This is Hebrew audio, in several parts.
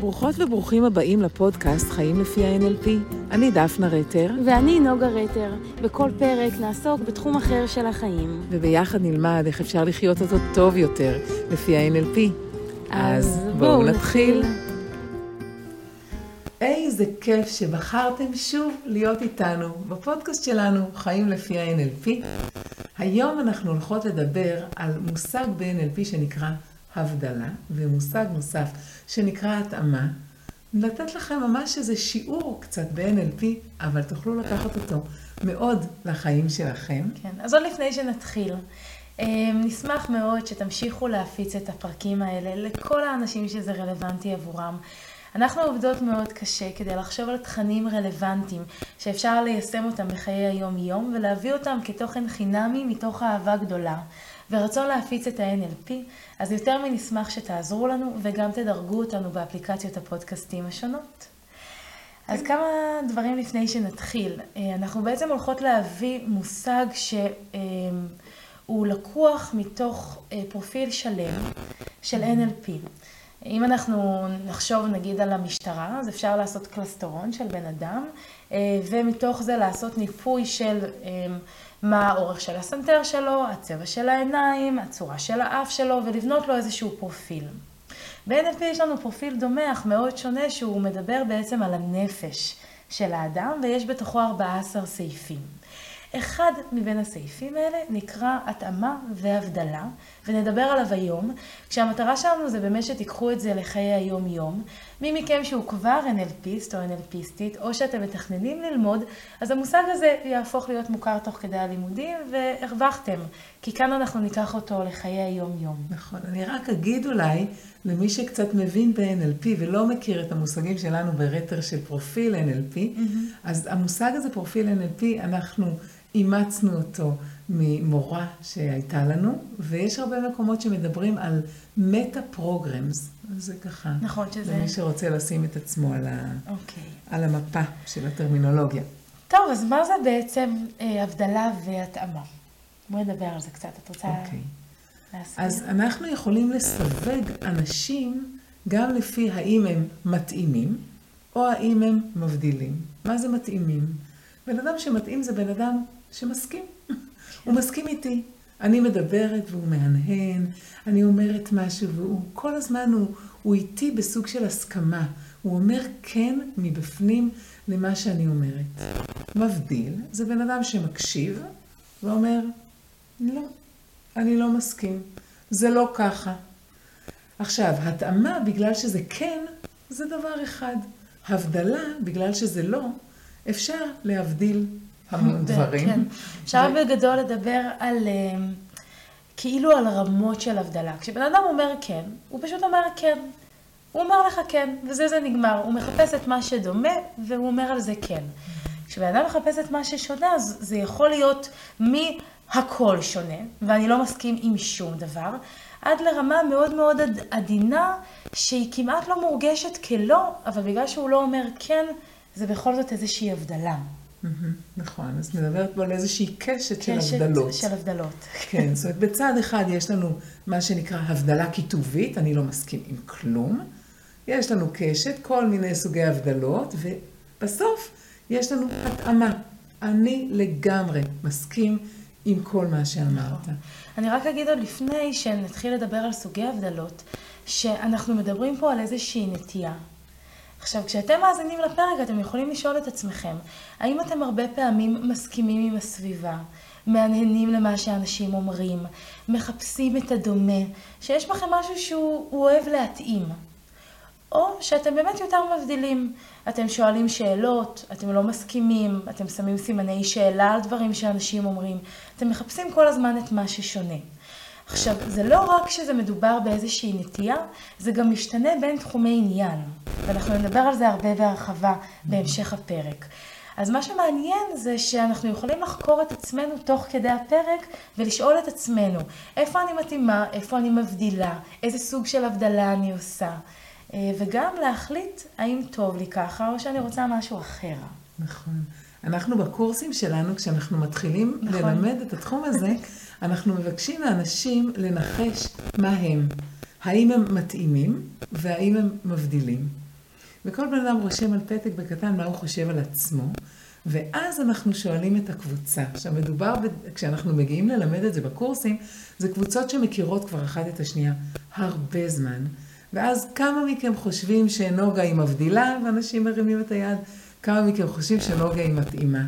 ברוכות וברוכים הבאים לפודקאסט חיים לפי ה-NLP. אני דפנה רטר. ואני נוגה רטר. בכל פרק נעסוק בתחום אחר של החיים. וביחד נלמד איך אפשר לחיות אותו טוב יותר לפי ה-NLP. אז בואו נתחיל. איזה כיף שבחרתם שוב להיות איתנו בפודקאסט שלנו, חיים לפי ה-NLP. היום אנחנו הולכות לדבר על מושג ב-NLP שנקרא הבדלה, ומושג נוסף שנקרא התאמה. לתת לכם ממש איזה שיעור קצת ב-NLP, אבל תוכלו לקחת אותו מאוד לחיים שלכם. כן, אז עוד לפני שנתחיל, אמ, נשמח מאוד שתמשיכו להפיץ את הפרקים האלה לכל האנשים שזה רלוונטי עבורם. אנחנו עובדות מאוד קשה כדי לחשוב על תכנים רלוונטיים שאפשר ליישם אותם בחיי היום-יום ולהביא אותם כתוכן חינמי מתוך אהבה גדולה ורצון להפיץ את ה-NLP, אז יותר מנשמח שתעזרו לנו וגם תדרגו אותנו באפליקציות הפודקאסטים השונות. אז כמה דברים לפני שנתחיל. אה, אנחנו בעצם הולכות להביא מושג שהוא לקוח מתוך אה, פרופיל שלם של NLP. אם אנחנו נחשוב נגיד על המשטרה, אז אפשר לעשות קלסטרון של בן אדם, אה, ומתוך זה לעשות ניפוי של מה האורך של הסנטר שלו, הצבע של העיניים, הצורה של האף שלו, ולבנות לו איזשהו פרופיל. ב-NLP יש לנו פרופיל דומה, אך מאוד שונה, שהוא מדבר בעצם על הנפש של האדם, ויש בתוכו 14 סעיפים. אחד מבין הסעיפים האלה נקרא התאמה והבדלה, ונדבר עליו היום, כשהמטרה שלנו זה באמת שתיקחו את זה לחיי היום-יום. מי מכם שהוא כבר NLPיסט או NLPיסטית, או שאתם מתכננים ללמוד, אז המושג הזה יהפוך להיות מוכר תוך כדי הלימודים, והרווחתם, כי כאן אנחנו ניקח אותו לחיי היום-יום. נכון, אני רק אגיד אולי, למי שקצת מבין ב-NLP ולא מכיר את המושגים שלנו ברטר של פרופיל NLP, mm-hmm. אז המושג הזה, פרופיל NLP, אנחנו... אימצנו אותו ממורה שהייתה לנו, ויש הרבה מקומות שמדברים על meta programs. זה ככה. נכון שזה... למי שרוצה לשים את עצמו על, ה... אוקיי. על המפה של הטרמינולוגיה. טוב, אז מה זה בעצם אה, הבדלה והתאמה? בואי נדבר על זה קצת. את רוצה. אוקיי. להסביר? אז אנחנו יכולים לסווג אנשים גם לפי האם הם מתאימים, או האם הם מבדילים. מה זה מתאימים? בן אדם שמתאים זה בן אדם שמסכים. הוא מסכים איתי. אני מדברת והוא מהנהן, אני אומרת משהו והוא כל הזמן הוא, הוא איתי בסוג של הסכמה. הוא אומר כן מבפנים למה שאני אומרת. מבדיל זה בן אדם שמקשיב ואומר, לא, אני לא מסכים, זה לא ככה. עכשיו, התאמה בגלל שזה כן, זה דבר אחד. הבדלה בגלל שזה לא, אפשר להבדיל המון דברים. כן. אפשר בגדול לדבר על, אה, כאילו על רמות של הבדלה. כשבן אדם אומר כן, הוא פשוט אומר כן. הוא אומר לך כן, וזה זה נגמר. הוא מחפש את מה שדומה, והוא אומר על זה כן. כשבן אדם מחפש את מה ששונה, אז זה יכול להיות מהכל שונה, ואני לא מסכים עם שום דבר, עד לרמה מאוד מאוד עדינה, שהיא כמעט לא מורגשת כלא, אבל בגלל שהוא לא אומר כן, זה בכל זאת איזושהי הבדלה. נכון, אז מדברת פה על איזושהי קשת של הבדלות. קשת של הבדלות. כן, זאת אומרת, בצד אחד יש לנו מה שנקרא הבדלה כיתובית, אני לא מסכים עם כלום. יש לנו קשת, כל מיני סוגי הבדלות, ובסוף יש לנו התאמה. אני לגמרי מסכים עם כל מה שאמרת. נכון. אני רק אגיד עוד לפני שנתחיל לדבר על סוגי הבדלות, שאנחנו מדברים פה על איזושהי נטייה. עכשיו, כשאתם מאזינים לפרק, אתם יכולים לשאול את עצמכם, האם אתם הרבה פעמים מסכימים עם הסביבה, מהנהנים למה שאנשים אומרים, מחפשים את הדומה, שיש בכם משהו שהוא אוהב להתאים? או שאתם באמת יותר מבדילים. אתם שואלים שאלות, אתם לא מסכימים, אתם שמים סימני שאלה על דברים שאנשים אומרים, אתם מחפשים כל הזמן את מה ששונה. עכשיו, זה לא רק שזה מדובר באיזושהי נטייה, זה גם משתנה בין תחומי עניין. ואנחנו נדבר על זה הרבה בהרחבה בהמשך הפרק. אז מה שמעניין זה שאנחנו יכולים לחקור את עצמנו תוך כדי הפרק ולשאול את עצמנו, איפה אני מתאימה, איפה אני מבדילה, איזה סוג של הבדלה אני עושה, אה, וגם להחליט האם טוב לי ככה או שאני רוצה משהו אחר. נכון. אנחנו בקורסים שלנו, כשאנחנו מתחילים נכון. ללמד את התחום הזה, אנחנו מבקשים מאנשים לנחש מה הם. האם הם מתאימים והאם הם מבדילים. וכל בן אדם רושם על פתק בקטן מה הוא חושב על עצמו, ואז אנחנו שואלים את הקבוצה. עכשיו, מדובר, ב... כשאנחנו מגיעים ללמד את זה בקורסים, זה קבוצות שמכירות כבר אחת את השנייה הרבה זמן. ואז כמה מכם חושבים שנוגה היא מבדילה, ואנשים מרימים את היד, כמה מכם חושבים שנוגה היא מתאימה.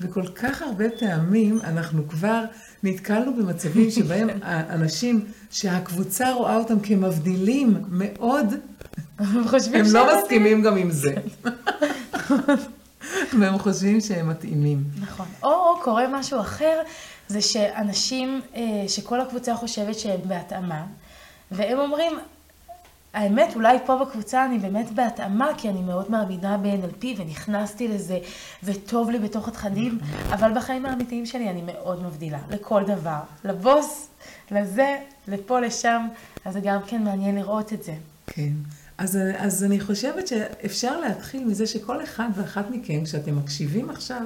וכל כך הרבה פעמים אנחנו כבר נתקלנו במצבים שבהם האנשים שהקבוצה רואה אותם כמבדילים מאוד, הם לא מסכימים גם עם זה. והם חושבים שהם מתאימים. נכון. או קורה משהו אחר, זה שאנשים, אה, שכל הקבוצה חושבת שהם בהתאמה, והם אומרים, האמת, אולי פה בקבוצה אני באמת בהתאמה, כי אני מאוד מאמינה ב-NLP ונכנסתי לזה, וטוב לי בתוך התכנים, אבל בחיים האמיתיים שלי אני מאוד מבדילה, לכל דבר. לבוס, לזה, לפה, לשם, אז זה גם כן מעניין לראות את זה. כן. אז, אז אני חושבת שאפשר להתחיל מזה שכל אחד ואחת מכם, כשאתם מקשיבים עכשיו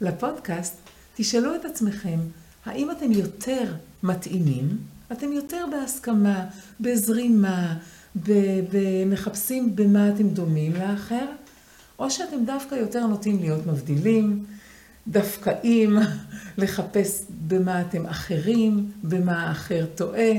לפודקאסט, תשאלו את עצמכם, האם אתם יותר מתאימים? אתם יותר בהסכמה, בזרימה, מחפשים במה אתם דומים לאחר, או שאתם דווקא יותר נוטים להיות מבדילים, דווקאים, לחפש במה אתם אחרים, במה האחר טועה.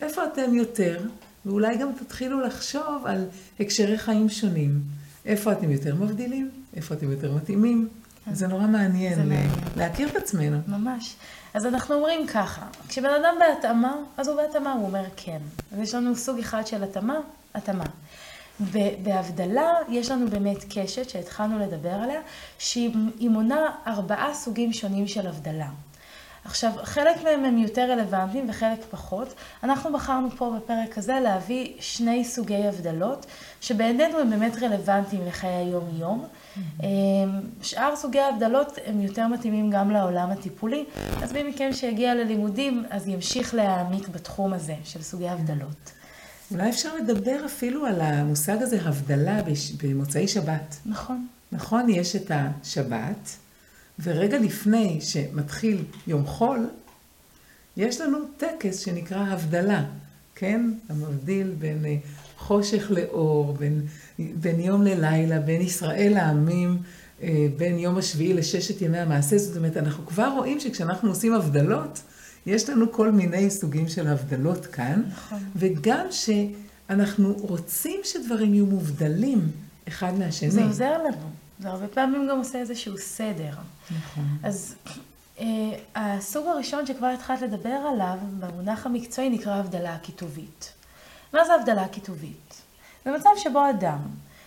איפה אתם יותר? ואולי גם תתחילו לחשוב על הקשרי חיים שונים. איפה אתם יותר מבדילים? איפה אתם יותר מתאימים? זה נורא מעניין, זה מעניין. להכיר את עצמנו. ממש. אז אנחנו אומרים ככה, כשבן אדם בהתאמה, אז הוא בהתאמה, הוא אומר כן. אז יש לנו סוג אחד של התאמה, התאמה. בהבדלה יש לנו באמת קשת שהתחלנו לדבר עליה, שהיא מונה ארבעה סוגים שונים של הבדלה. עכשיו, חלק מהם הם יותר רלוונטיים וחלק פחות. אנחנו בחרנו פה בפרק הזה להביא שני סוגי הבדלות, שבעינינו הם באמת רלוונטיים לחיי היום-יום. Mm-hmm. שאר סוגי ההבדלות הם יותר מתאימים גם לעולם הטיפולי, אז מי מכם שיגיע ללימודים, אז ימשיך להעמיק בתחום הזה של סוגי הבדלות. אולי אפשר לדבר אפילו על המושג הזה, הבדלה במוצאי שבת. נכון. נכון, יש את השבת, ורגע לפני שמתחיל יום חול, יש לנו טקס שנקרא הבדלה, כן? המבדיל בין אה, חושך לאור, בין, בין יום ללילה, בין ישראל לעמים, אה, בין יום השביעי לששת ימי המעשה. זאת אומרת, אנחנו כבר רואים שכשאנחנו עושים הבדלות, יש לנו כל מיני סוגים של הבדלות כאן, נכון. וגם שאנחנו רוצים שדברים יהיו מובדלים אחד מהשני. זה עוזר לנו. זה הרבה פעמים גם עושה איזשהו סדר. נכון. אז אה, הסוג הראשון שכבר התחלת לדבר עליו, במונח המקצועי, נקרא הבדלה כיתובית. מה זה הבדלה כיתובית? זה מצב שבו אדם,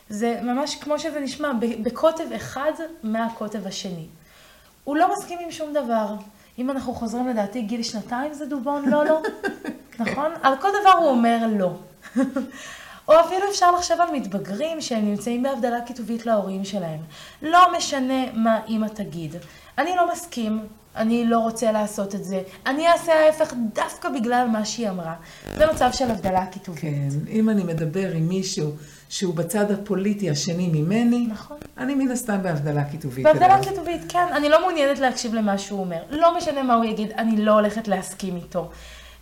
זה ממש כמו שזה נשמע, בקוטב אחד מהקוטב השני. הוא לא מסכים עם שום דבר. אם אנחנו חוזרים לדעתי גיל שנתיים זה דובון, לא, לא. נכון? על כל דבר הוא אומר לא. או אפילו אפשר לחשוב על מתבגרים שהם נמצאים בהבדלה כיתובית להורים שלהם. לא משנה מה אימא תגיד. אני לא מסכים, אני לא רוצה לעשות את זה, אני אעשה ההפך דווקא בגלל מה שהיא אמרה. זה מצב של הבדלה כיתובית. כן, אם אני מדבר עם מישהו שהוא בצד הפוליטי השני ממני, נכון. אני מן הסתם בהבדלה כיתובית. בהבדלה כיתובית, כן. אני לא מעוניינת להקשיב למה שהוא אומר. לא משנה מה הוא יגיד, אני לא הולכת להסכים איתו.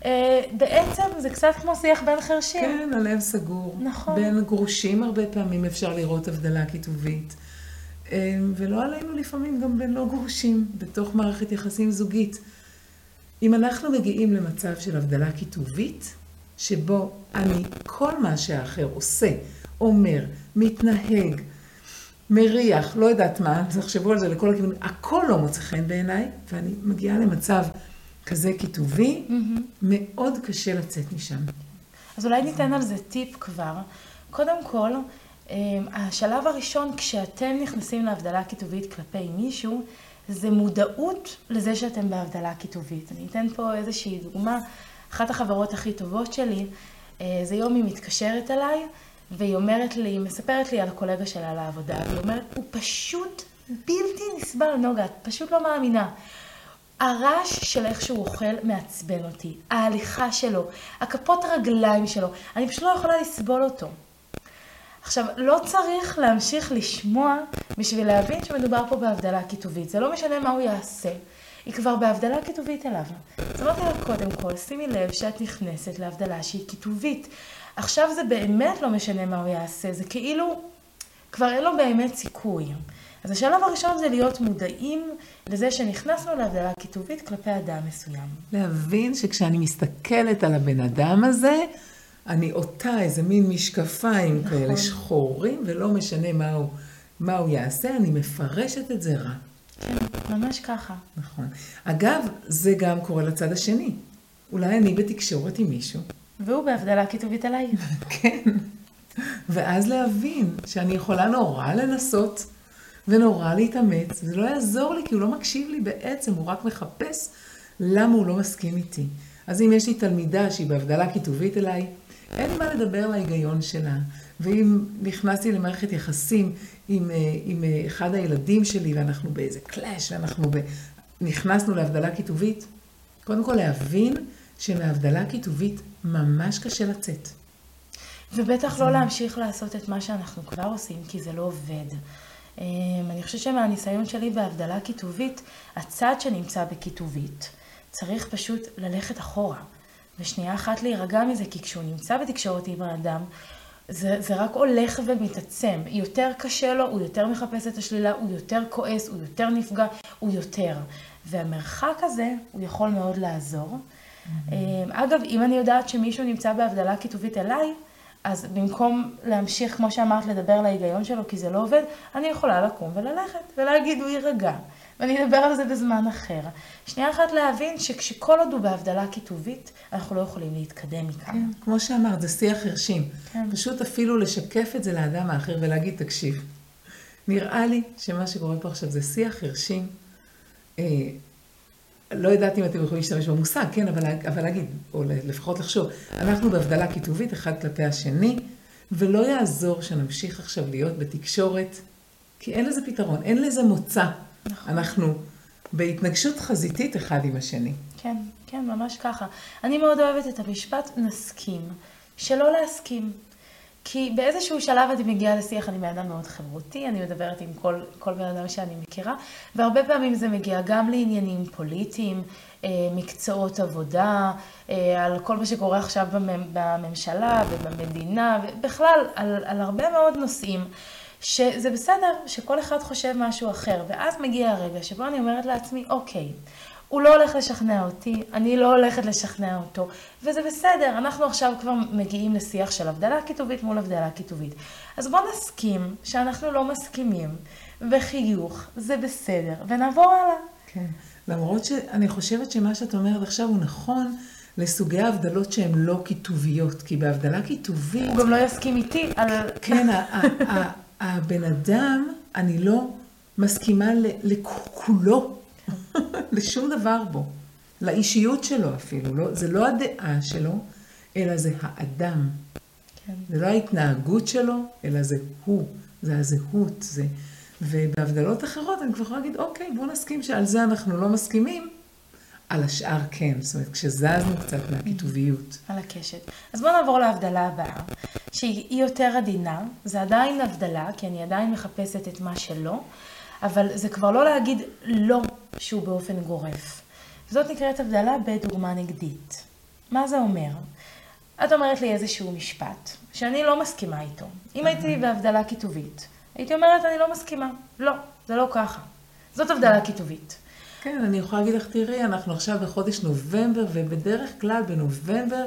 אה, בעצם זה קצת כמו שיח בין חרשים. כן, הלב סגור. נכון. בין גרושים הרבה פעמים אפשר לראות הבדלה כיתובית. אה, ולא עלינו לפעמים גם בין לא גרושים, בתוך מערכת יחסים זוגית. אם אנחנו מגיעים למצב של הבדלה כיתובית, שבו אני, כל מה שהאחר עושה, אומר, מתנהג, מריח, לא יודעת מה, תחשבו על זה לכל הכיוונים, הכל לא מוצא חן בעיניי, ואני מגיעה למצב כזה כיתובי, mm-hmm. מאוד קשה לצאת משם. אז אולי ניתן על זה טיפ כבר. קודם כל, אמ, השלב הראשון כשאתם נכנסים להבדלה כיתובית כלפי מישהו, זה מודעות לזה שאתם בהבדלה כיתובית. אני אתן פה איזושהי דוגמה. אחת החברות הכי טובות שלי, אה, זה יום היא מתקשרת אליי, והיא אומרת לי, מספרת לי על הקולגה שלה לעבודה, והיא אומרת, הוא פשוט בלתי נסבל, נוגה, את פשוט לא מאמינה. הרעש של איך שהוא אוכל מעצבן אותי, ההליכה שלו, הכפות רגליים שלו, אני פשוט לא יכולה לסבול אותו. עכשיו, לא צריך להמשיך לשמוע בשביל להבין שמדובר פה בהבדלה כיתובית. זה לא משנה מה הוא יעשה. היא כבר בהבדלה כיתובית אליו. אמרתי לה, קודם כל, שימי לב שאת נכנסת להבדלה שהיא כיתובית. עכשיו זה באמת לא משנה מה הוא יעשה, זה כאילו, כבר אין לו באמת סיכוי. אז השלב הראשון זה להיות מודעים לזה שנכנסנו להבדלה כיתובית כלפי אדם מסוים. להבין שכשאני מסתכלת על הבן אדם הזה, אני עוטה איזה מין משקפיים נכון. כאלה שחורים, ולא משנה מה הוא, מה הוא יעשה, אני מפרשת את זה רע. כן, ממש ככה. נכון. אגב, זה גם קורה לצד השני. אולי אני בתקשורת עם מישהו. והוא בהבדלה כיתובית עליי. כן. ואז להבין שאני יכולה נורא לנסות ונורא להתאמץ, זה לא יעזור לי כי הוא לא מקשיב לי בעצם, הוא רק מחפש למה הוא לא מסכים איתי. אז אם יש לי תלמידה שהיא בהבדלה כיתובית אליי, אין לי מה לדבר להיגיון שלה. ואם נכנסתי למערכת יחסים עם, אה, עם אה, אחד הילדים שלי ואנחנו באיזה קלאש ואנחנו ב... נכנסנו להבדלה כיתובית, קודם כל להבין שמהבדלה כיתובית ממש קשה לצאת. ובטח לא להמשיך לעשות את מה שאנחנו כבר עושים, כי זה לא עובד. אמ, אני חושבת שמהניסיון שלי בהבדלה כיתובית, הצד שנמצא בכיתובית צריך פשוט ללכת אחורה. ושנייה אחת להירגע מזה, כי כשהוא נמצא בתקשורת עם האדם, זה, זה רק הולך ומתעצם. יותר קשה לו, הוא יותר מחפש את השלילה, הוא יותר כועס, הוא יותר נפגע, הוא יותר. והמרחק הזה, הוא יכול מאוד לעזור. Mm-hmm. אגב, אם אני יודעת שמישהו נמצא בהבדלה כיתובית אליי, אז במקום להמשיך, כמו שאמרת, לדבר להיגיון שלו, כי זה לא עובד, אני יכולה לקום וללכת, ולהגיד, הוא יירגע. ואני אדבר על זה בזמן אחר. שנייה אחת להבין שכשכל עוד הוא בהבדלה כיתובית, אנחנו לא יכולים להתקדם מכאן. כן, כמו שאמרת, זה שיח חרשים. כן. פשוט אפילו לשקף את זה לאדם האחר ולהגיד, תקשיב, נראה לי שמה שקורה פה עכשיו זה שיח חרשים. אה, לא יודעת אם אתם יכולים להשתמש במושג, כן, אבל, אבל להגיד, או לפחות לחשוב, אנחנו בהבדלה כיתובית אחד כלפי השני, ולא יעזור שנמשיך עכשיו להיות בתקשורת, כי אין לזה פתרון, אין לזה מוצא. נכון. אנחנו בהתנגשות חזיתית אחד עם השני. כן, כן, ממש ככה. אני מאוד אוהבת את המשפט נסכים, שלא להסכים. כי באיזשהו שלב אני מגיעה לשיח, אני בן אדם מאוד חברותי, אני מדברת עם כל, כל בן אדם שאני מכירה, והרבה פעמים זה מגיע גם לעניינים פוליטיים, אה, מקצועות עבודה, אה, על כל מה שקורה עכשיו בממשלה ובמדינה, ובכלל על, על הרבה מאוד נושאים. שזה בסדר שכל אחד חושב משהו אחר, ואז מגיע הרגע שבו אני אומרת לעצמי, אוקיי, הוא לא הולך לשכנע אותי, אני לא הולכת לשכנע אותו, וזה בסדר, אנחנו עכשיו כבר מגיעים לשיח של הבדלה כיתובית מול הבדלה כיתובית. אז בואו נסכים שאנחנו לא מסכימים, וחיוך, זה בסדר, ונעבור הלאה. כן, למרות שאני חושבת שמה שאת אומרת עכשיו הוא נכון. לסוגי ההבדלות שהן לא כיתוביות, כי בהבדלה כיתובית... הוא גם לא יסכים איתי על... כן, הבן אדם, אני לא מסכימה לכולו, לשום דבר בו, לאישיות שלו אפילו, לא, זה לא הדעה שלו, אלא זה האדם. כן. זה לא ההתנהגות שלו, אלא זה הוא, זה הזהות, זה... ובהבדלות אחרות אני כבר יכולה להגיד, אוקיי, בואו נסכים שעל זה אנחנו לא מסכימים, על השאר כן, זאת אומרת, כשזזנו קצת מהכיתוביות. על הקשת. אז בואו נעבור להבדלה הבאה, שהיא יותר עדינה, זה עדיין הבדלה, כי אני עדיין מחפשת את מה שלא, אבל זה כבר לא להגיד לא שהוא באופן גורף. זאת נקראת הבדלה בדוגמה נגדית. מה זה אומר? את אומרת לי איזשהו משפט, שאני לא מסכימה איתו. אם הייתי בהבדלה כיתובית, הייתי אומרת, אני לא מסכימה. לא, זה לא ככה. זאת הבדלה כיתובית. כן, אני יכולה להגיד לך, תראי, אנחנו עכשיו בחודש נובמבר, ובדרך כלל בנובמבר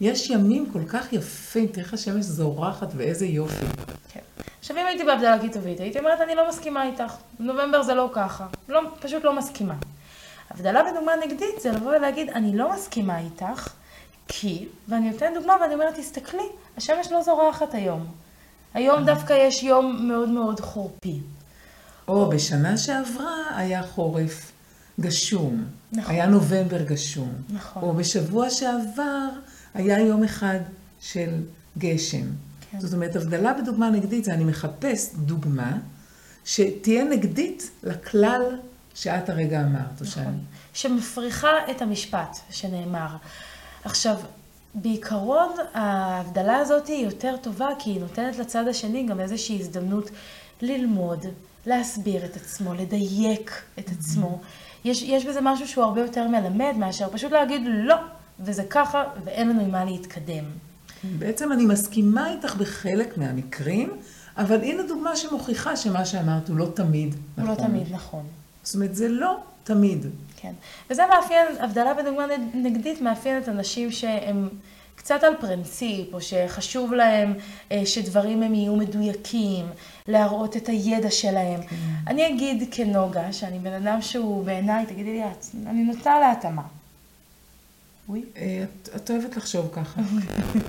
יש ימים כל כך יפים, תראי איך השמש זורחת ואיזה יופי. כן. עכשיו, אם הייתי בהבדלה כיתובית, הייתי אומרת, אני לא מסכימה איתך. נובמבר זה לא ככה. לא, פשוט לא מסכימה. הבדלה בדוגמה נגדית זה לבוא ולהגיד, אני לא מסכימה איתך, כי, ואני נותנת דוגמה ואני אומרת, תסתכלי, השמש לא זורחת היום. היום דווקא יש יום מאוד מאוד חורפי. או בשנה שעברה היה חורף. גשום. נכון. היה נובמבר גשום. נכון. או בשבוע שעבר היה יום אחד של גשם. כן. זאת אומרת, הבדלה בדוגמה נגדית זה אני מחפש דוגמה שתהיה נגדית לכלל שאת הרגע אמרת. נכון. שאני... שמפריחה את המשפט שנאמר. עכשיו, בעיקרון ההבדלה הזאת היא יותר טובה כי היא נותנת לצד השני גם איזושהי הזדמנות ללמוד, להסביר את עצמו, לדייק את עצמו. יש, יש בזה משהו שהוא הרבה יותר מלמד מאשר פשוט להגיד לא, וזה ככה, ואין לנו עם מה להתקדם. בעצם אני מסכימה איתך בחלק מהמקרים, אבל הנה דוגמה שמוכיחה שמה שאמרת הוא לא תמיד הוא נכון. לא תמיד נכון. זאת אומרת, זה לא תמיד. כן. וזה מאפיין, הבדלה בדוגמה נגדית מאפיינת אנשים שהם קצת על פרינציפ, או שחשוב להם אה, שדברים הם יהיו מדויקים, להראות את הידע שלהם. כן. אני אגיד כנוגה, שאני בן אדם שהוא בעיניי, תגידי לי את, אני נוטה להתאמה. וואי. אה, את, את אוהבת לחשוב ככה.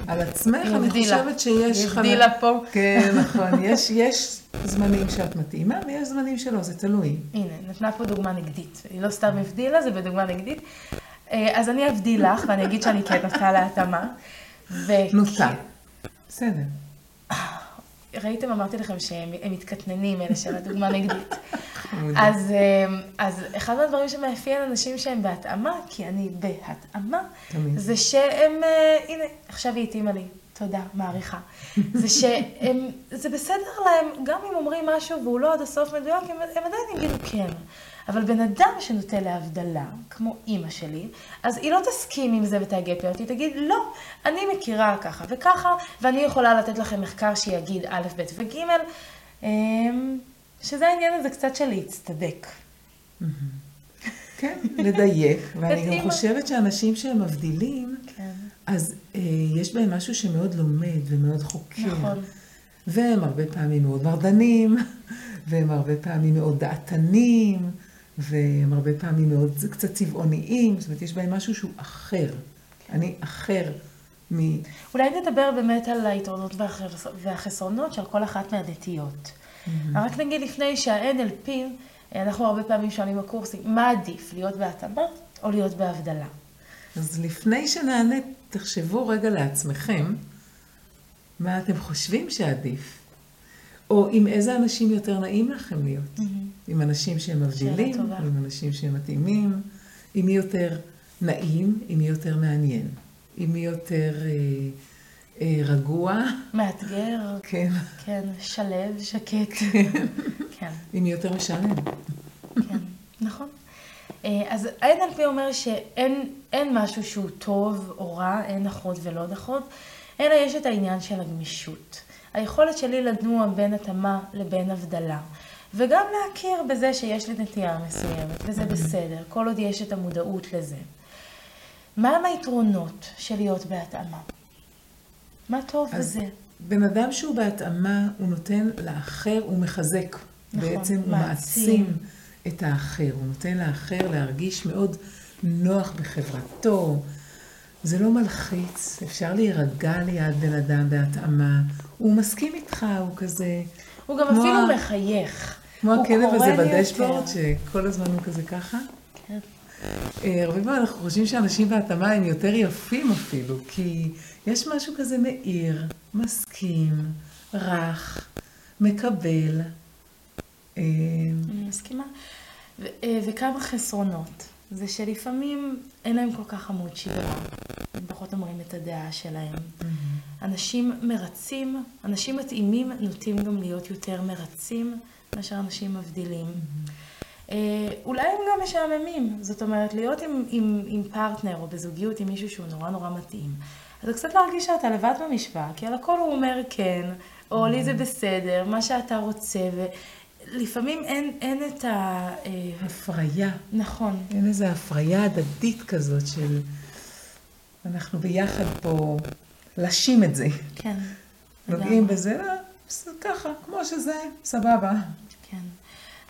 על עצמך, אני חושבת שיש... היא הבדילה פה. כן, נכון. יש, יש זמנים שאת מתאימה ויש זמנים שלא, זה תלוי. הנה, נתנה פה דוגמה נגדית. היא לא סתם הבדילה, זה בדוגמה נגדית. אה, אז אני אבדיל לך, ואני אגיד שאני כן נוטה להתאמה. נוטה. בסדר. ראיתם, אמרתי לכם שהם מתקטננים, אלה של הדוגמה נגדית. אז, אמ, אז אחד מהדברים שמאפיין אנשים שהם בהתאמה, כי אני בהתאמה, זה שהם, אה, הנה, עכשיו היא התאימה לי, תודה, מעריכה. זה שהם, זה בסדר להם, גם אם אומרים משהו והוא לא עד הסוף מדויק, הם, הם עדיין יגידו כן. אבל בן אדם שנוטה להבדלה, כמו אימא שלי, אז היא לא תסכים עם זה ותאגד אותי, תגיד, לא, אני מכירה ככה וככה, ואני יכולה לתת לכם מחקר שיגיד א', ב' וג', אמ, שזה העניין הזה קצת של להצטדק. כן, לדייק, ואני גם חושבת שאנשים שהם מבדילים, כן. אז אה, יש בהם משהו שמאוד לומד ומאוד חוקר. נכון. והם הרבה פעמים מאוד מרדנים, והם הרבה פעמים מאוד דעתנים. והם הרבה פעמים מאוד קצת צבעוניים, זאת אומרת, יש בהם משהו שהוא אחר. אני אחר מ... אולי נדבר באמת על היתרונות והחסרונות של כל אחת מהנטיות. Mm-hmm. רק נגיד לפני שה-NLP, אנחנו הרבה פעמים שואלים בקורסים, מה עדיף, להיות בהתאמה או להיות בהבדלה? אז לפני שנענה, תחשבו רגע לעצמכם, מה אתם חושבים שעדיף? או עם איזה אנשים יותר נעים לכם להיות? Mm-hmm. עם אנשים שהם מבדילים, עם אנשים שהם מתאימים, עם מי יותר נעים, עם מי יותר מעניין, עם מי יותר אה, אה, רגוע. מאתגר. כן. כן, שלב, שקט. כן. עם מי יותר משעמם. כן, נכון. אה, אז ה-NLP אומר שאין משהו שהוא טוב או רע, אין נכון ולא נכון, אלא יש את העניין של הגמישות. היכולת שלי לנוע בין התאמה לבין הבדלה. וגם להכיר בזה שיש לי נטייה מסוימת, וזה בסדר, כל עוד יש את המודעות לזה. מהם היתרונות של להיות בהתאמה? מה טוב בזה? בן אדם שהוא בהתאמה, הוא נותן לאחר, הוא מחזק. נכון, בעצם הוא מעצים את האחר, הוא נותן לאחר להרגיש מאוד נוח בחברתו. זה לא מלחיץ, אפשר להירגע ליד בן אדם בהתאמה. הוא מסכים איתך, הוא כזה... הוא גם אפילו מחייך. כמו הכלב הזה בדשבורד, שכל הזמן הוא כזה ככה. כן. אה, הרבה פעמים אנחנו חושבים שאנשים בהתאמה הם יותר יפים אפילו, כי יש משהו כזה מאיר, מסכים, רך, מקבל. אה, אני מסכימה. אה, וכמה חסרונות. זה שלפעמים אין להם כל כך עמוד שדרה, הם פחות אומרים את הדעה שלהם. אנשים מרצים, אנשים מתאימים נוטים גם להיות יותר מרצים. מאשר אנשים מבדילים. Mm-hmm. אולי הם גם משעממים, זאת אומרת, להיות עם, עם, עם פרטנר או בזוגיות עם מישהו שהוא נורא נורא מתאים. אז זה קצת להרגיש שאתה לבד במשוואה, כי על הכל הוא אומר כן, או לי זה mm-hmm. בסדר, מה שאתה רוצה, ולפעמים אין, אין את ה... אה, הפריה. נכון. אין איזו הפריה הדדית כזאת של אנחנו ביחד פה לשים את זה. כן. נוגעים בזה, לא, ככה, כמו שזה, סבבה. כן.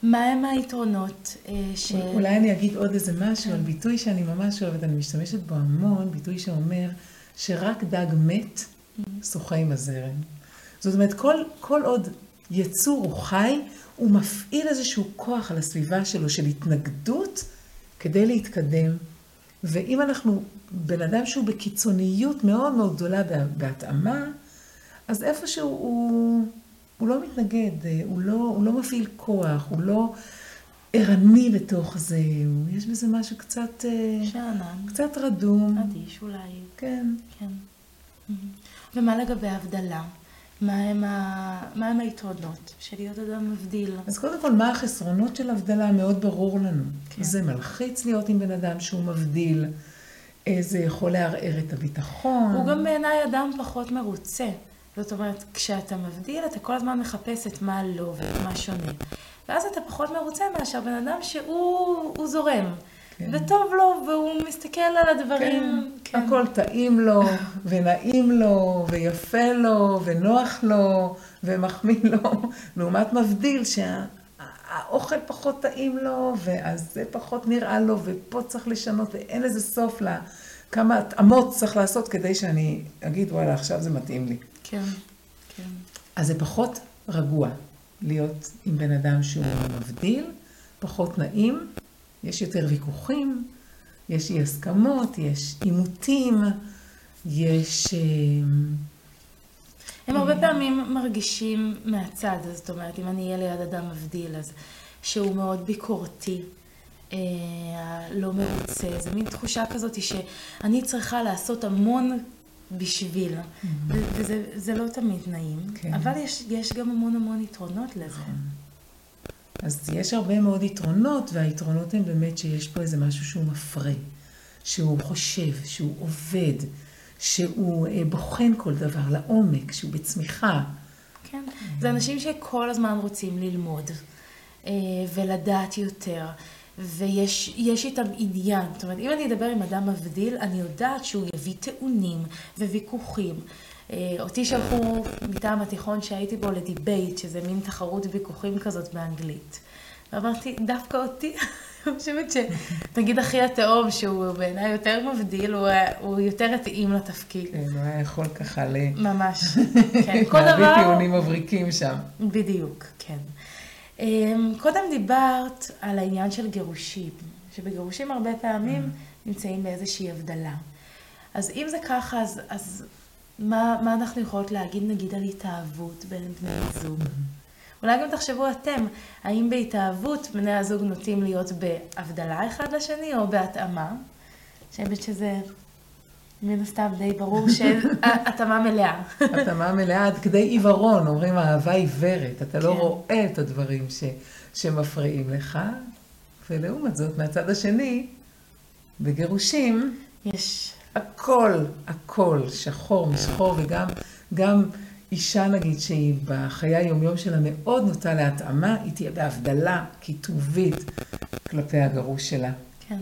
מהם היתרונות אה, ש... אולי אני אגיד עוד איזה משהו כן. על ביטוי שאני ממש אוהבת, אני משתמשת בו המון, ביטוי שאומר שרק דג מת mm-hmm. שוחה עם הזרם. זאת אומרת, כל, כל עוד יצור הוא חי, הוא מפעיל איזשהו כוח על הסביבה שלו של התנגדות כדי להתקדם. ואם אנחנו בן אדם שהוא בקיצוניות מאוד מאוד גדולה בהתאמה, אז איפשהו הוא, הוא לא מתנגד, הוא לא, הוא לא מפעיל כוח, הוא לא ערני בתוך זה, יש בזה משהו קצת... אה, שאנן. קצת רדום. אדיש אולי. כן. כן. ומה לגבי הבדלה? מה הם, ה... מה הם היתרונות של להיות אדם מבדיל. אז קודם כל, מה החסרונות של הבדלה? מאוד ברור לנו. כן. זה מלחיץ להיות עם בן אדם שהוא מבדיל, אה, זה יכול לערער את הביטחון. הוא גם בעיניי אדם פחות מרוצה. זאת אומרת, כשאתה מבדיל, אתה כל הזמן מחפש את מה לא ואת מה שונה. ואז אתה פחות מרוצה מאשר בן אדם שהוא הוא זורם. כן. וטוב לו, והוא מסתכל על הדברים. כן, הכל טעים לו, ונעים לו, ויפה לו, ונוח לו, ומחמיא לו, לעומת מבדיל שהאוכל פחות טעים לו, ואז זה פחות נראה לו, ופה צריך לשנות, ואין לזה סוף לה. כמה התאמות צריך לעשות כדי שאני אגיד, וואלה, עכשיו זה מתאים לי. כן, כן. אז זה פחות רגוע להיות עם בן אדם שהוא מבדיל, פחות נעים, יש יותר ויכוחים, יש אי הסכמות, יש עימותים, יש... אה, הם הרבה פעמים מרגישים מהצד, אז זאת אומרת, אם אני אהיה ליד אדם מבדיל, אז שהוא מאוד ביקורתי, אה, לא מרוצה, זה מין תחושה כזאת שאני צריכה לעשות המון בשביל, ו- וזה זה לא תמיד נעים, כן. אבל יש, יש גם המון המון יתרונות לזה. אז יש הרבה מאוד יתרונות, והיתרונות הם באמת שיש פה איזה משהו שהוא מפרה, שהוא חושב, שהוא עובד, שהוא אה, בוחן כל דבר לעומק, שהוא בצמיחה. כן, זה אנשים שכל הזמן רוצים ללמוד אה, ולדעת יותר, ויש יש איתם עניין. זאת אומרת, אם אני אדבר עם אדם מבדיל, אני יודעת שהוא יביא טיעונים וויכוחים. אה, אותי שלחו מטעם התיכון שהייתי בו לדיבייט, שזה מין תחרות ויכוחים כזאת באנגלית. ואמרתי, דווקא אותי, אני חושבת שנגיד אחי התאום, שהוא בעיניי יותר מבדיל, הוא, הוא יותר התאים לתפקיד. כן, הוא היה יכול ככה ל... ממש. כן, כל להביא דבר... טיעונים מבריקים שם. בדיוק, כן. אמ, קודם דיברת על העניין של גירושים, שבגירושים הרבה פעמים נמצאים באיזושהי הבדלה. אז אם זה ככה, אז, אז מה, מה אנחנו יכולות להגיד נגיד על התאהבות בין בני הזוג? אולי גם תחשבו אתם, האם בהתאהבות בני הזוג נוטים להיות בהבדלה אחד לשני או בהתאמה? אני חושבת שזה מן הסתם די ברור שהתאמה מלאה. התאמה מלאה עד כדי עיוורון, אומרים אהבה עיוורת, אתה לא כן. רואה את הדברים ש, שמפריעים לך, ולעומת זאת, מהצד השני, בגירושים, יש, הכל, הכל, שחור משחור, וגם גם אישה, נגיד, שהיא בחיי היומיום שלה מאוד נוטה להתאמה, היא תהיה בהבדלה קיטובית כלפי הגרוש שלה. כן.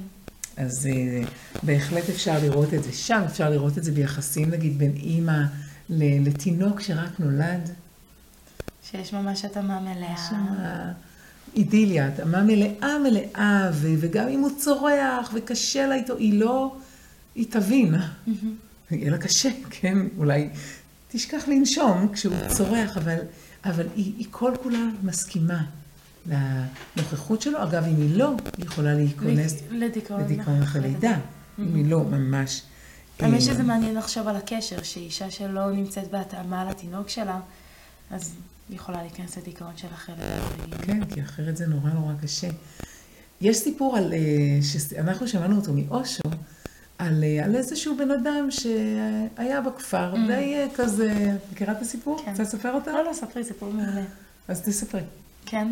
אז אה, בהחלט אפשר לראות את זה שם, אפשר לראות את זה ביחסים, נגיד, בין אימא לתינוק שרק נולד. שיש ממש התאמה מלאה. יש שם אידיליה, התאמה מלאה מלאה, ו- וגם אם הוא צורח וקשה לה איתו, היא לא, היא תבין. יהיה לה קשה, כן? אולי תשכח לנשום כשהוא צורח, אבל, אבל היא, היא כל כולה מסכימה לנוכחות שלו. אגב, אם היא לא, היא יכולה להיכנס לדיכאון. לדיכאון אחרי לידה. אם היא לא ממש... האמת אה, שזה מעניין לחשוב על הקשר, שאישה שלא נמצאת בהתאמה לתינוק שלה, אז היא יכולה להיכנס לדיכאון של אחרת. כן, כי אחרת זה נורא נורא קשה. יש סיפור על, אה, שאנחנו שמענו אותו מאושו, על, אה, על איזשהו בן אדם שהיה בכפר, Mm. די אה, כזה, מכירה את הסיפור? כן. רוצה לספר אותו? לא, לא, ספרי, סיפור מעולה. אז תספרי. כן?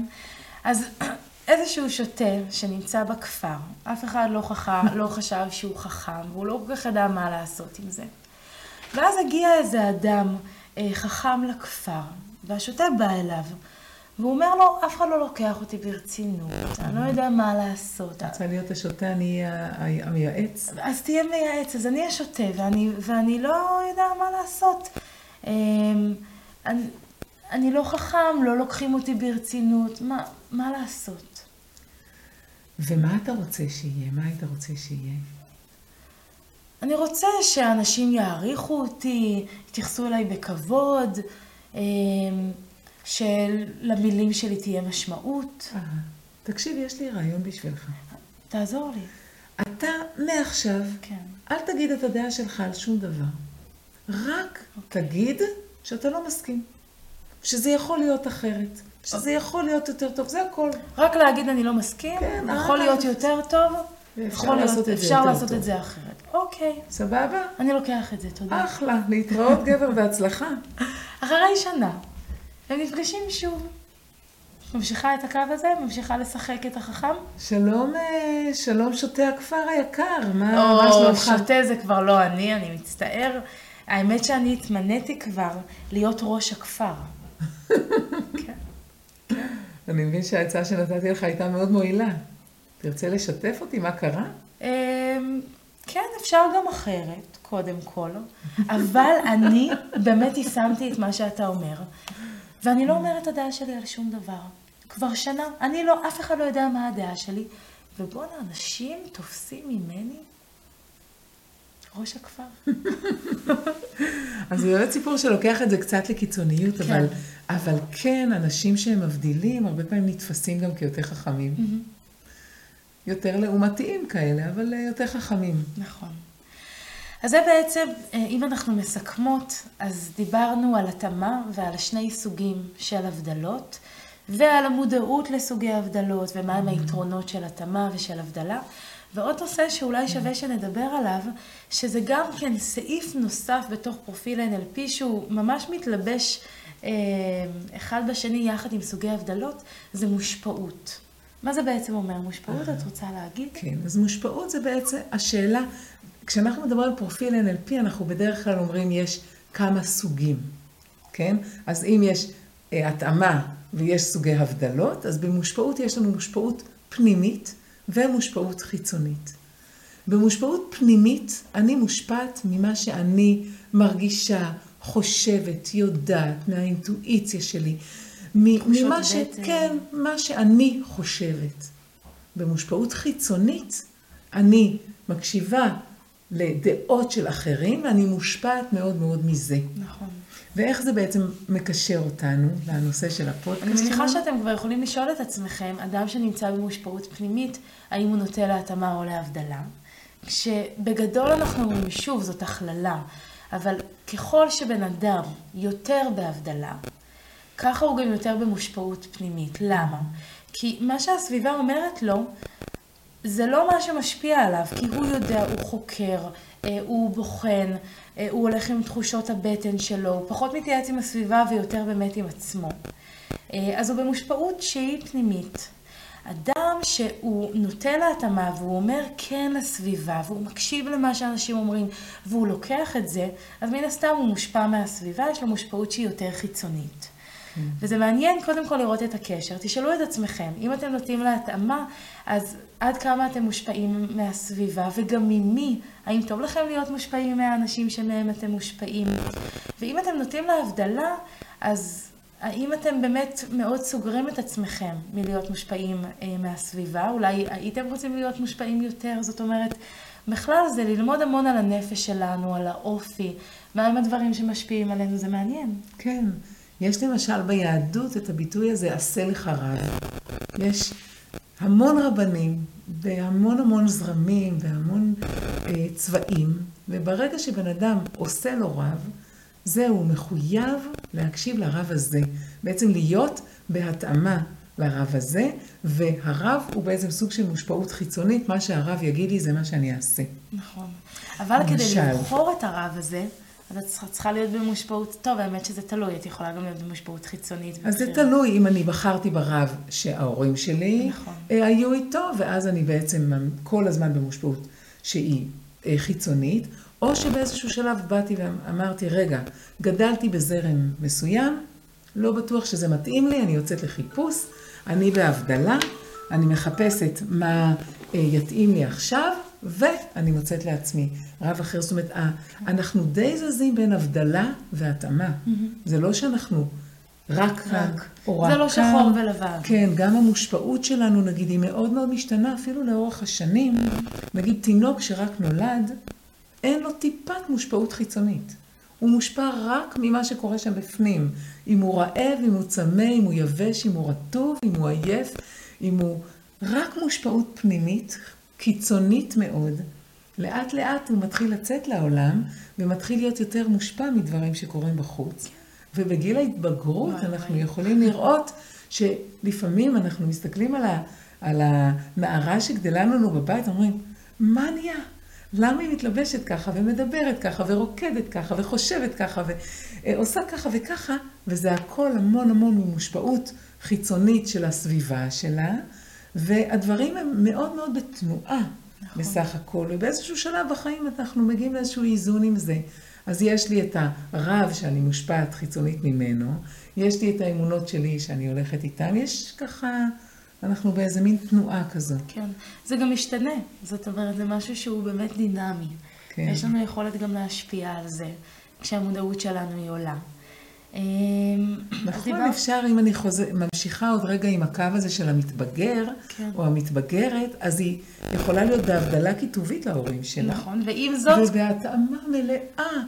אז איזשהו שוטה שנמצא בכפר, אף אחד לא, חכם, לא חשב שהוא חכם, והוא לא כל כך ידע מה לעשות עם זה. ואז הגיע איזה אדם אה, חכם לכפר, והשוטה בא אליו, והוא אומר לו, אף אחד לא לוקח אותי ברצינות, אני לא יודע מה לעשות. רוצה להיות השוטה, אני אהיה המייעץ. אז תהיה מייעץ, אז אני השוטה, ואני, ואני לא יודע מה לעשות. אני, לא חכם, לא לוקחים אותי ברצינות, מה, מה לעשות? ומה אתה רוצה שיהיה? מה היית רוצה שיהיה? אני רוצה שאנשים יעריכו אותי, יתייחסו אליי בכבוד, אמ, שלמילים שלי תהיה משמעות. אה, תקשיב, יש לי רעיון בשבילך. תעזור לי. אתה מעכשיו, כן. אל תגיד את הדעה שלך על שום דבר. רק תגיד שאתה לא מסכים. שזה יכול להיות אחרת. שזה יכול להיות יותר טוב, זה הכל. רק להגיד אני לא מסכים, כן, יכול אה, להיות יותר טוב, יכול להיות- לעשות את זה אפשר לעשות. את זה אחרת. אוקיי, סבבה? אני לוקח את זה, תודה. אחלה, להתראות גבר, בהצלחה. אחרי שנה, הם נפגשים שוב. ממשיכה את הקו הזה, ממשיכה לשחק את החכם. שלום, אה, שלום שוטה הכפר היקר, מה, או, מה שלומך? שוטה זה כבר לא אני, אני מצטער. האמת שאני התמניתי כבר להיות ראש הכפר. אני מבין שהעצה שנתתי לך הייתה מאוד מועילה. תרצה לשתף אותי מה קרה? אמ, כן, אפשר גם אחרת, קודם כל. אבל אני באמת יישמתי את מה שאתה אומר. ואני לא אומרת את הדעה שלי על שום דבר. כבר שנה, אני לא, אף אחד לא יודע מה הדעה שלי. ובואנה, אנשים תופסים ממני ראש הכפר. אז זה באמת סיפור שלוקח את זה קצת לקיצוניות, כן. אבל, אבל כן, אנשים שהם מבדילים, הרבה פעמים נתפסים גם כיותר חכמים. יותר לעומתיים כאלה, אבל אה, יותר חכמים. נכון. אז זה בעצם, אה, אם אנחנו מסכמות, אז דיברנו על התאמה ועל שני סוגים של הבדלות, ועל המודעות לסוגי הבדלות, ומהם היתרונות של התאמה ושל הבדלה. ועוד נושא שאולי שווה שנדבר עליו, שזה גם כן סעיף נוסף בתוך פרופיל NLP, שהוא ממש מתלבש אה, אחד בשני יחד עם סוגי הבדלות, זה מושפעות. מה זה בעצם אומר מושפעות? את רוצה להגיד? כן, אז מושפעות זה בעצם השאלה, כשאנחנו מדברים על פרופיל NLP, אנחנו בדרך כלל אומרים יש כמה סוגים, כן? אז אם יש אה, התאמה ויש סוגי הבדלות, אז במושפעות יש לנו מושפעות פנימית ומושפעות חיצונית. במושפעות פנימית, אני מושפעת ממה שאני מרגישה, חושבת, יודעת, מהאינטואיציה שלי, ממה ש... בטן. כן, מה שאני חושבת. במושפעות חיצונית, אני מקשיבה לדעות של אחרים, ואני מושפעת מאוד מאוד מזה. נכון. ואיך זה בעצם מקשר אותנו לנושא של הפודקאסט אני מניחה? שאתם כבר יכולים לשאול את עצמכם, אדם שנמצא במושפעות פנימית, האם הוא נוטה להתאמה או להבדלה? כשבגדול אנחנו אומרים, שוב, זאת הכללה, אבל ככל שבן אדם יותר בהבדלה, ככה הוא גם יותר במושפעות פנימית. למה? כי מה שהסביבה אומרת לו, זה לא מה שמשפיע עליו, כי הוא יודע, הוא חוקר, אה, הוא בוחן, אה, הוא הולך עם תחושות הבטן שלו, הוא פחות מתייעץ עם הסביבה ויותר באמת עם עצמו. אה, אז הוא במושפעות שהיא פנימית. אדם שהוא נוטה להתאמה והוא אומר כן לסביבה והוא מקשיב למה שאנשים אומרים והוא לוקח את זה, אז מן הסתם הוא מושפע מהסביבה, יש לו מושפעות שהיא יותר חיצונית. וזה מעניין קודם כל לראות את הקשר. תשאלו את עצמכם, אם אתם נוטים להתאמה, אז עד כמה אתם מושפעים מהסביבה וגם ממי? האם טוב לכם להיות מושפעים מהאנשים שמהם אתם מושפעים? ואם אתם נוטים להבדלה, אז האם אתם באמת מאוד סוגרים את עצמכם מלהיות מושפעים אה, מהסביבה? אולי הייתם רוצים להיות מושפעים יותר? זאת אומרת, בכלל זה ללמוד המון על הנפש שלנו, על האופי, מהם הדברים שמשפיעים עלינו, זה מעניין. כן. יש למשל ביהדות את הביטוי הזה, עשה לך רב. יש המון רבנים והמון המון זרמים והמון אה, צבעים, וברגע שבן אדם עושה לו רב, זהו, הוא מחויב להקשיב לרב הזה. בעצם להיות בהתאמה לרב הזה, והרב הוא בעצם סוג של מושפעות חיצונית, מה שהרב יגיד לי זה מה שאני אעשה. נכון. אבל כדי למשל. לבחור את הרב הזה, אז את צריכה- להיות במושפעות, טוב, האמת שזה תלוי, את יכולה גם להיות במושפעות חיצונית. אז זה. תלוי אם אני בחרתי ברב שההורים שלי נכון. אה, היו איתו, ואז אני בעצם כל הזמן במושפעות שהיא אה, חיצונית, או שבאיזשהו שלב באתי ואמרתי, רגע, גדלתי בזרם מסוים, לא בטוח שזה מתאים לי, אני יוצאת לחיפוש, אני בהבדלה, אני מחפשת מה אה, יתאים לי עכשיו, ואני מוצאת לעצמי רב אחר. זאת אומרת, אנחנו די זזים בין הבדלה והתאמה. זה לא שאנחנו רק כאן, רק. או רק זה לא כאן. שחור ולבן. כן, גם המושפעות שלנו, נגיד, היא מאוד מאוד משתנה, אפילו לאורך השנים. נגיד, תינוק שרק נולד, אין לו טיפת מושפעות חיצונית. הוא מושפע רק ממה שקורה שם בפנים. אם הוא רעב, אם הוא צמא, אם הוא יבש, אם הוא רטוב, אם הוא עייף, אם הוא... רק מושפעות פנימית, קיצונית מאוד. לאט לאט הוא מתחיל לצאת לעולם, ומתחיל להיות יותר מושפע מדברים שקורים בחוץ. ובגיל ההתבגרות וואי, אנחנו וואי. יכולים לראות שלפעמים אנחנו מסתכלים על, ה, על הנערה שגדלה לנו בבית, אומרים, מה נהיה? למה היא מתלבשת ככה, ומדברת ככה, ורוקדת ככה, וחושבת ככה, ועושה ככה וככה, וזה הכל המון המון מושפעות חיצונית של הסביבה שלה, והדברים הם מאוד מאוד בתנועה נכון. בסך הכל, ובאיזשהו שלב בחיים אנחנו מגיעים לאיזשהו איזון עם זה. אז יש לי את הרב שאני מושפעת חיצונית ממנו, יש לי את האמונות שלי שאני הולכת איתם, יש ככה, אנחנו באיזה מין תנועה כזו. כן, זה גם משתנה, זאת אומרת, זה משהו שהוא באמת דינמי. כן. יש לנו יכולת גם להשפיע על זה, כשהמודעות שלנו היא עולה. נכון, אפשר, אם אני חוזר, ממשיכה עוד רגע עם הקו הזה של המתבגר, כן. או המתבגרת, אז היא יכולה להיות בהבדלה כיתובית להורים שלה. נכון, ועם זאת... ובהתאמה מלאה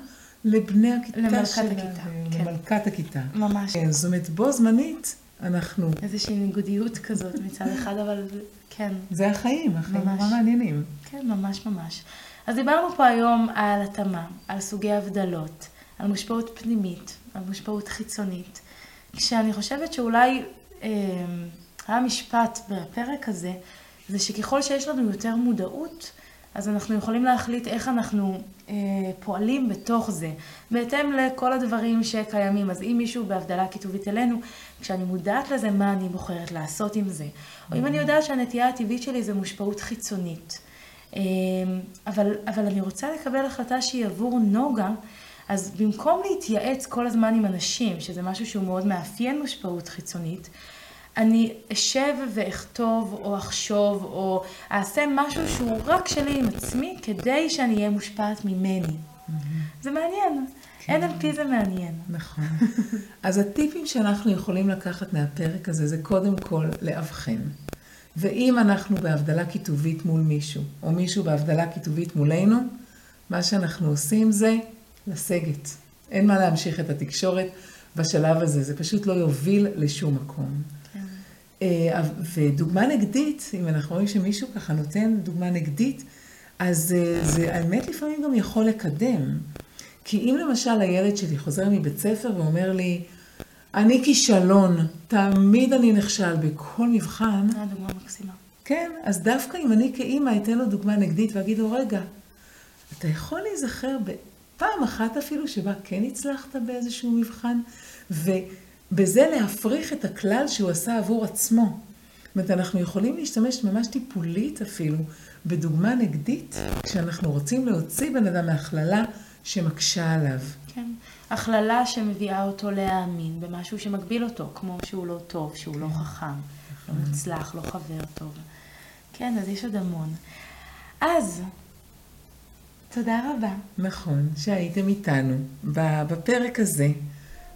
לבני הכיתה למלכת שלה. למלכת הכיתה, כן. למלכת הכיתה. ממש. כן, זאת אומרת, בו זמנית אנחנו... איזושהי ניגודיות כזאת מצד אחד, אבל כן. זה החיים, החיים נורא מעניינים. כן, ממש ממש. אז דיברנו פה היום על התאמה, על סוגי הבדלות, על מושפעות פנימית, על מושפעות חיצונית. כשאני חושבת שאולי אה, המשפט בפרק הזה, זה שככל שיש לנו יותר מודעות, אז אנחנו יכולים להחליט איך אנחנו אה, פועלים בתוך זה, בהתאם לכל הדברים שקיימים. אז אם מישהו בהבדלה כיתובית אלינו, כשאני מודעת לזה, מה אני בוחרת לעשות עם זה? או אם אני יודעת שהנטייה הטבעית שלי זה מושפעות חיצונית. אה, אבל, אבל אני רוצה לקבל החלטה שהיא עבור נוגה, אז במקום להתייעץ כל הזמן עם אנשים, שזה משהו שהוא מאוד מאפיין מושפעות חיצונית, אני אשב ואכתוב או אחשוב או אעשה משהו שהוא רק שלי עם עצמי כדי שאני אהיה מושפעת ממני. Mm-hmm. זה מעניין. כן. NLP זה מעניין. נכון. אז הטיפים שאנחנו יכולים לקחת מהפרק הזה זה קודם כל לאבחן. ואם אנחנו בהבדלה כיתובית מול מישהו, או מישהו בהבדלה כיתובית מולנו, מה שאנחנו עושים זה לסגת. אין מה להמשיך את התקשורת בשלב הזה, זה פשוט לא יוביל לשום מקום. כן. אה, ודוגמה נגדית, אם אנחנו רואים שמישהו ככה נותן דוגמה נגדית, אז אה, זה האמת לפעמים גם יכול לקדם. כי אם למשל הילד שלי חוזר מבית ספר ואומר לי, אני כישלון, תמיד אני נכשל בכל מבחן. אה, דוגמה מקסימה. כן, אז דווקא אם אני כאימא אתן לו דוגמה נגדית ואגיד לו, רגע, אתה יכול להיזכר פעם אחת אפילו שבה כן הצלחת באיזשהו מבחן, ובזה להפריך את הכלל שהוא עשה עבור עצמו. זאת אומרת, אנחנו יכולים להשתמש ממש טיפולית אפילו בדוגמה נגדית, כשאנחנו רוצים להוציא בן אדם מהכללה שמקשה עליו. כן, הכללה שמביאה אותו להאמין במשהו שמגביל אותו, כמו שהוא לא טוב, שהוא לא חכם, לא מוצלח, לא חבר טוב. כן, אז יש עוד המון. אז, תודה רבה. נכון, שהייתם איתנו בפרק הזה,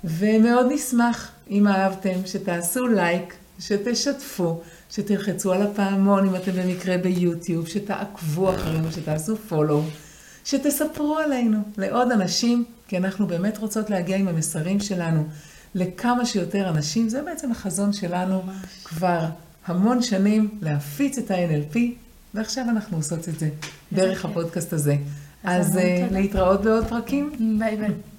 ומאוד נשמח אם אהבתם שתעשו לייק, שתשתפו, שתלחצו על הפעמון אם אתם במקרה ביוטיוב, שתעקבו אחרינו, שתעשו פולו, שתספרו עלינו לעוד אנשים, כי אנחנו באמת רוצות להגיע עם המסרים שלנו לכמה שיותר אנשים. זה בעצם החזון שלנו. כבר המון שנים, להפיץ את ה-NLP, ועכשיו אנחנו עושות את זה דרך הפודקאסט הזה. אז אה, להתראות בעוד פרקים. ביי ביי.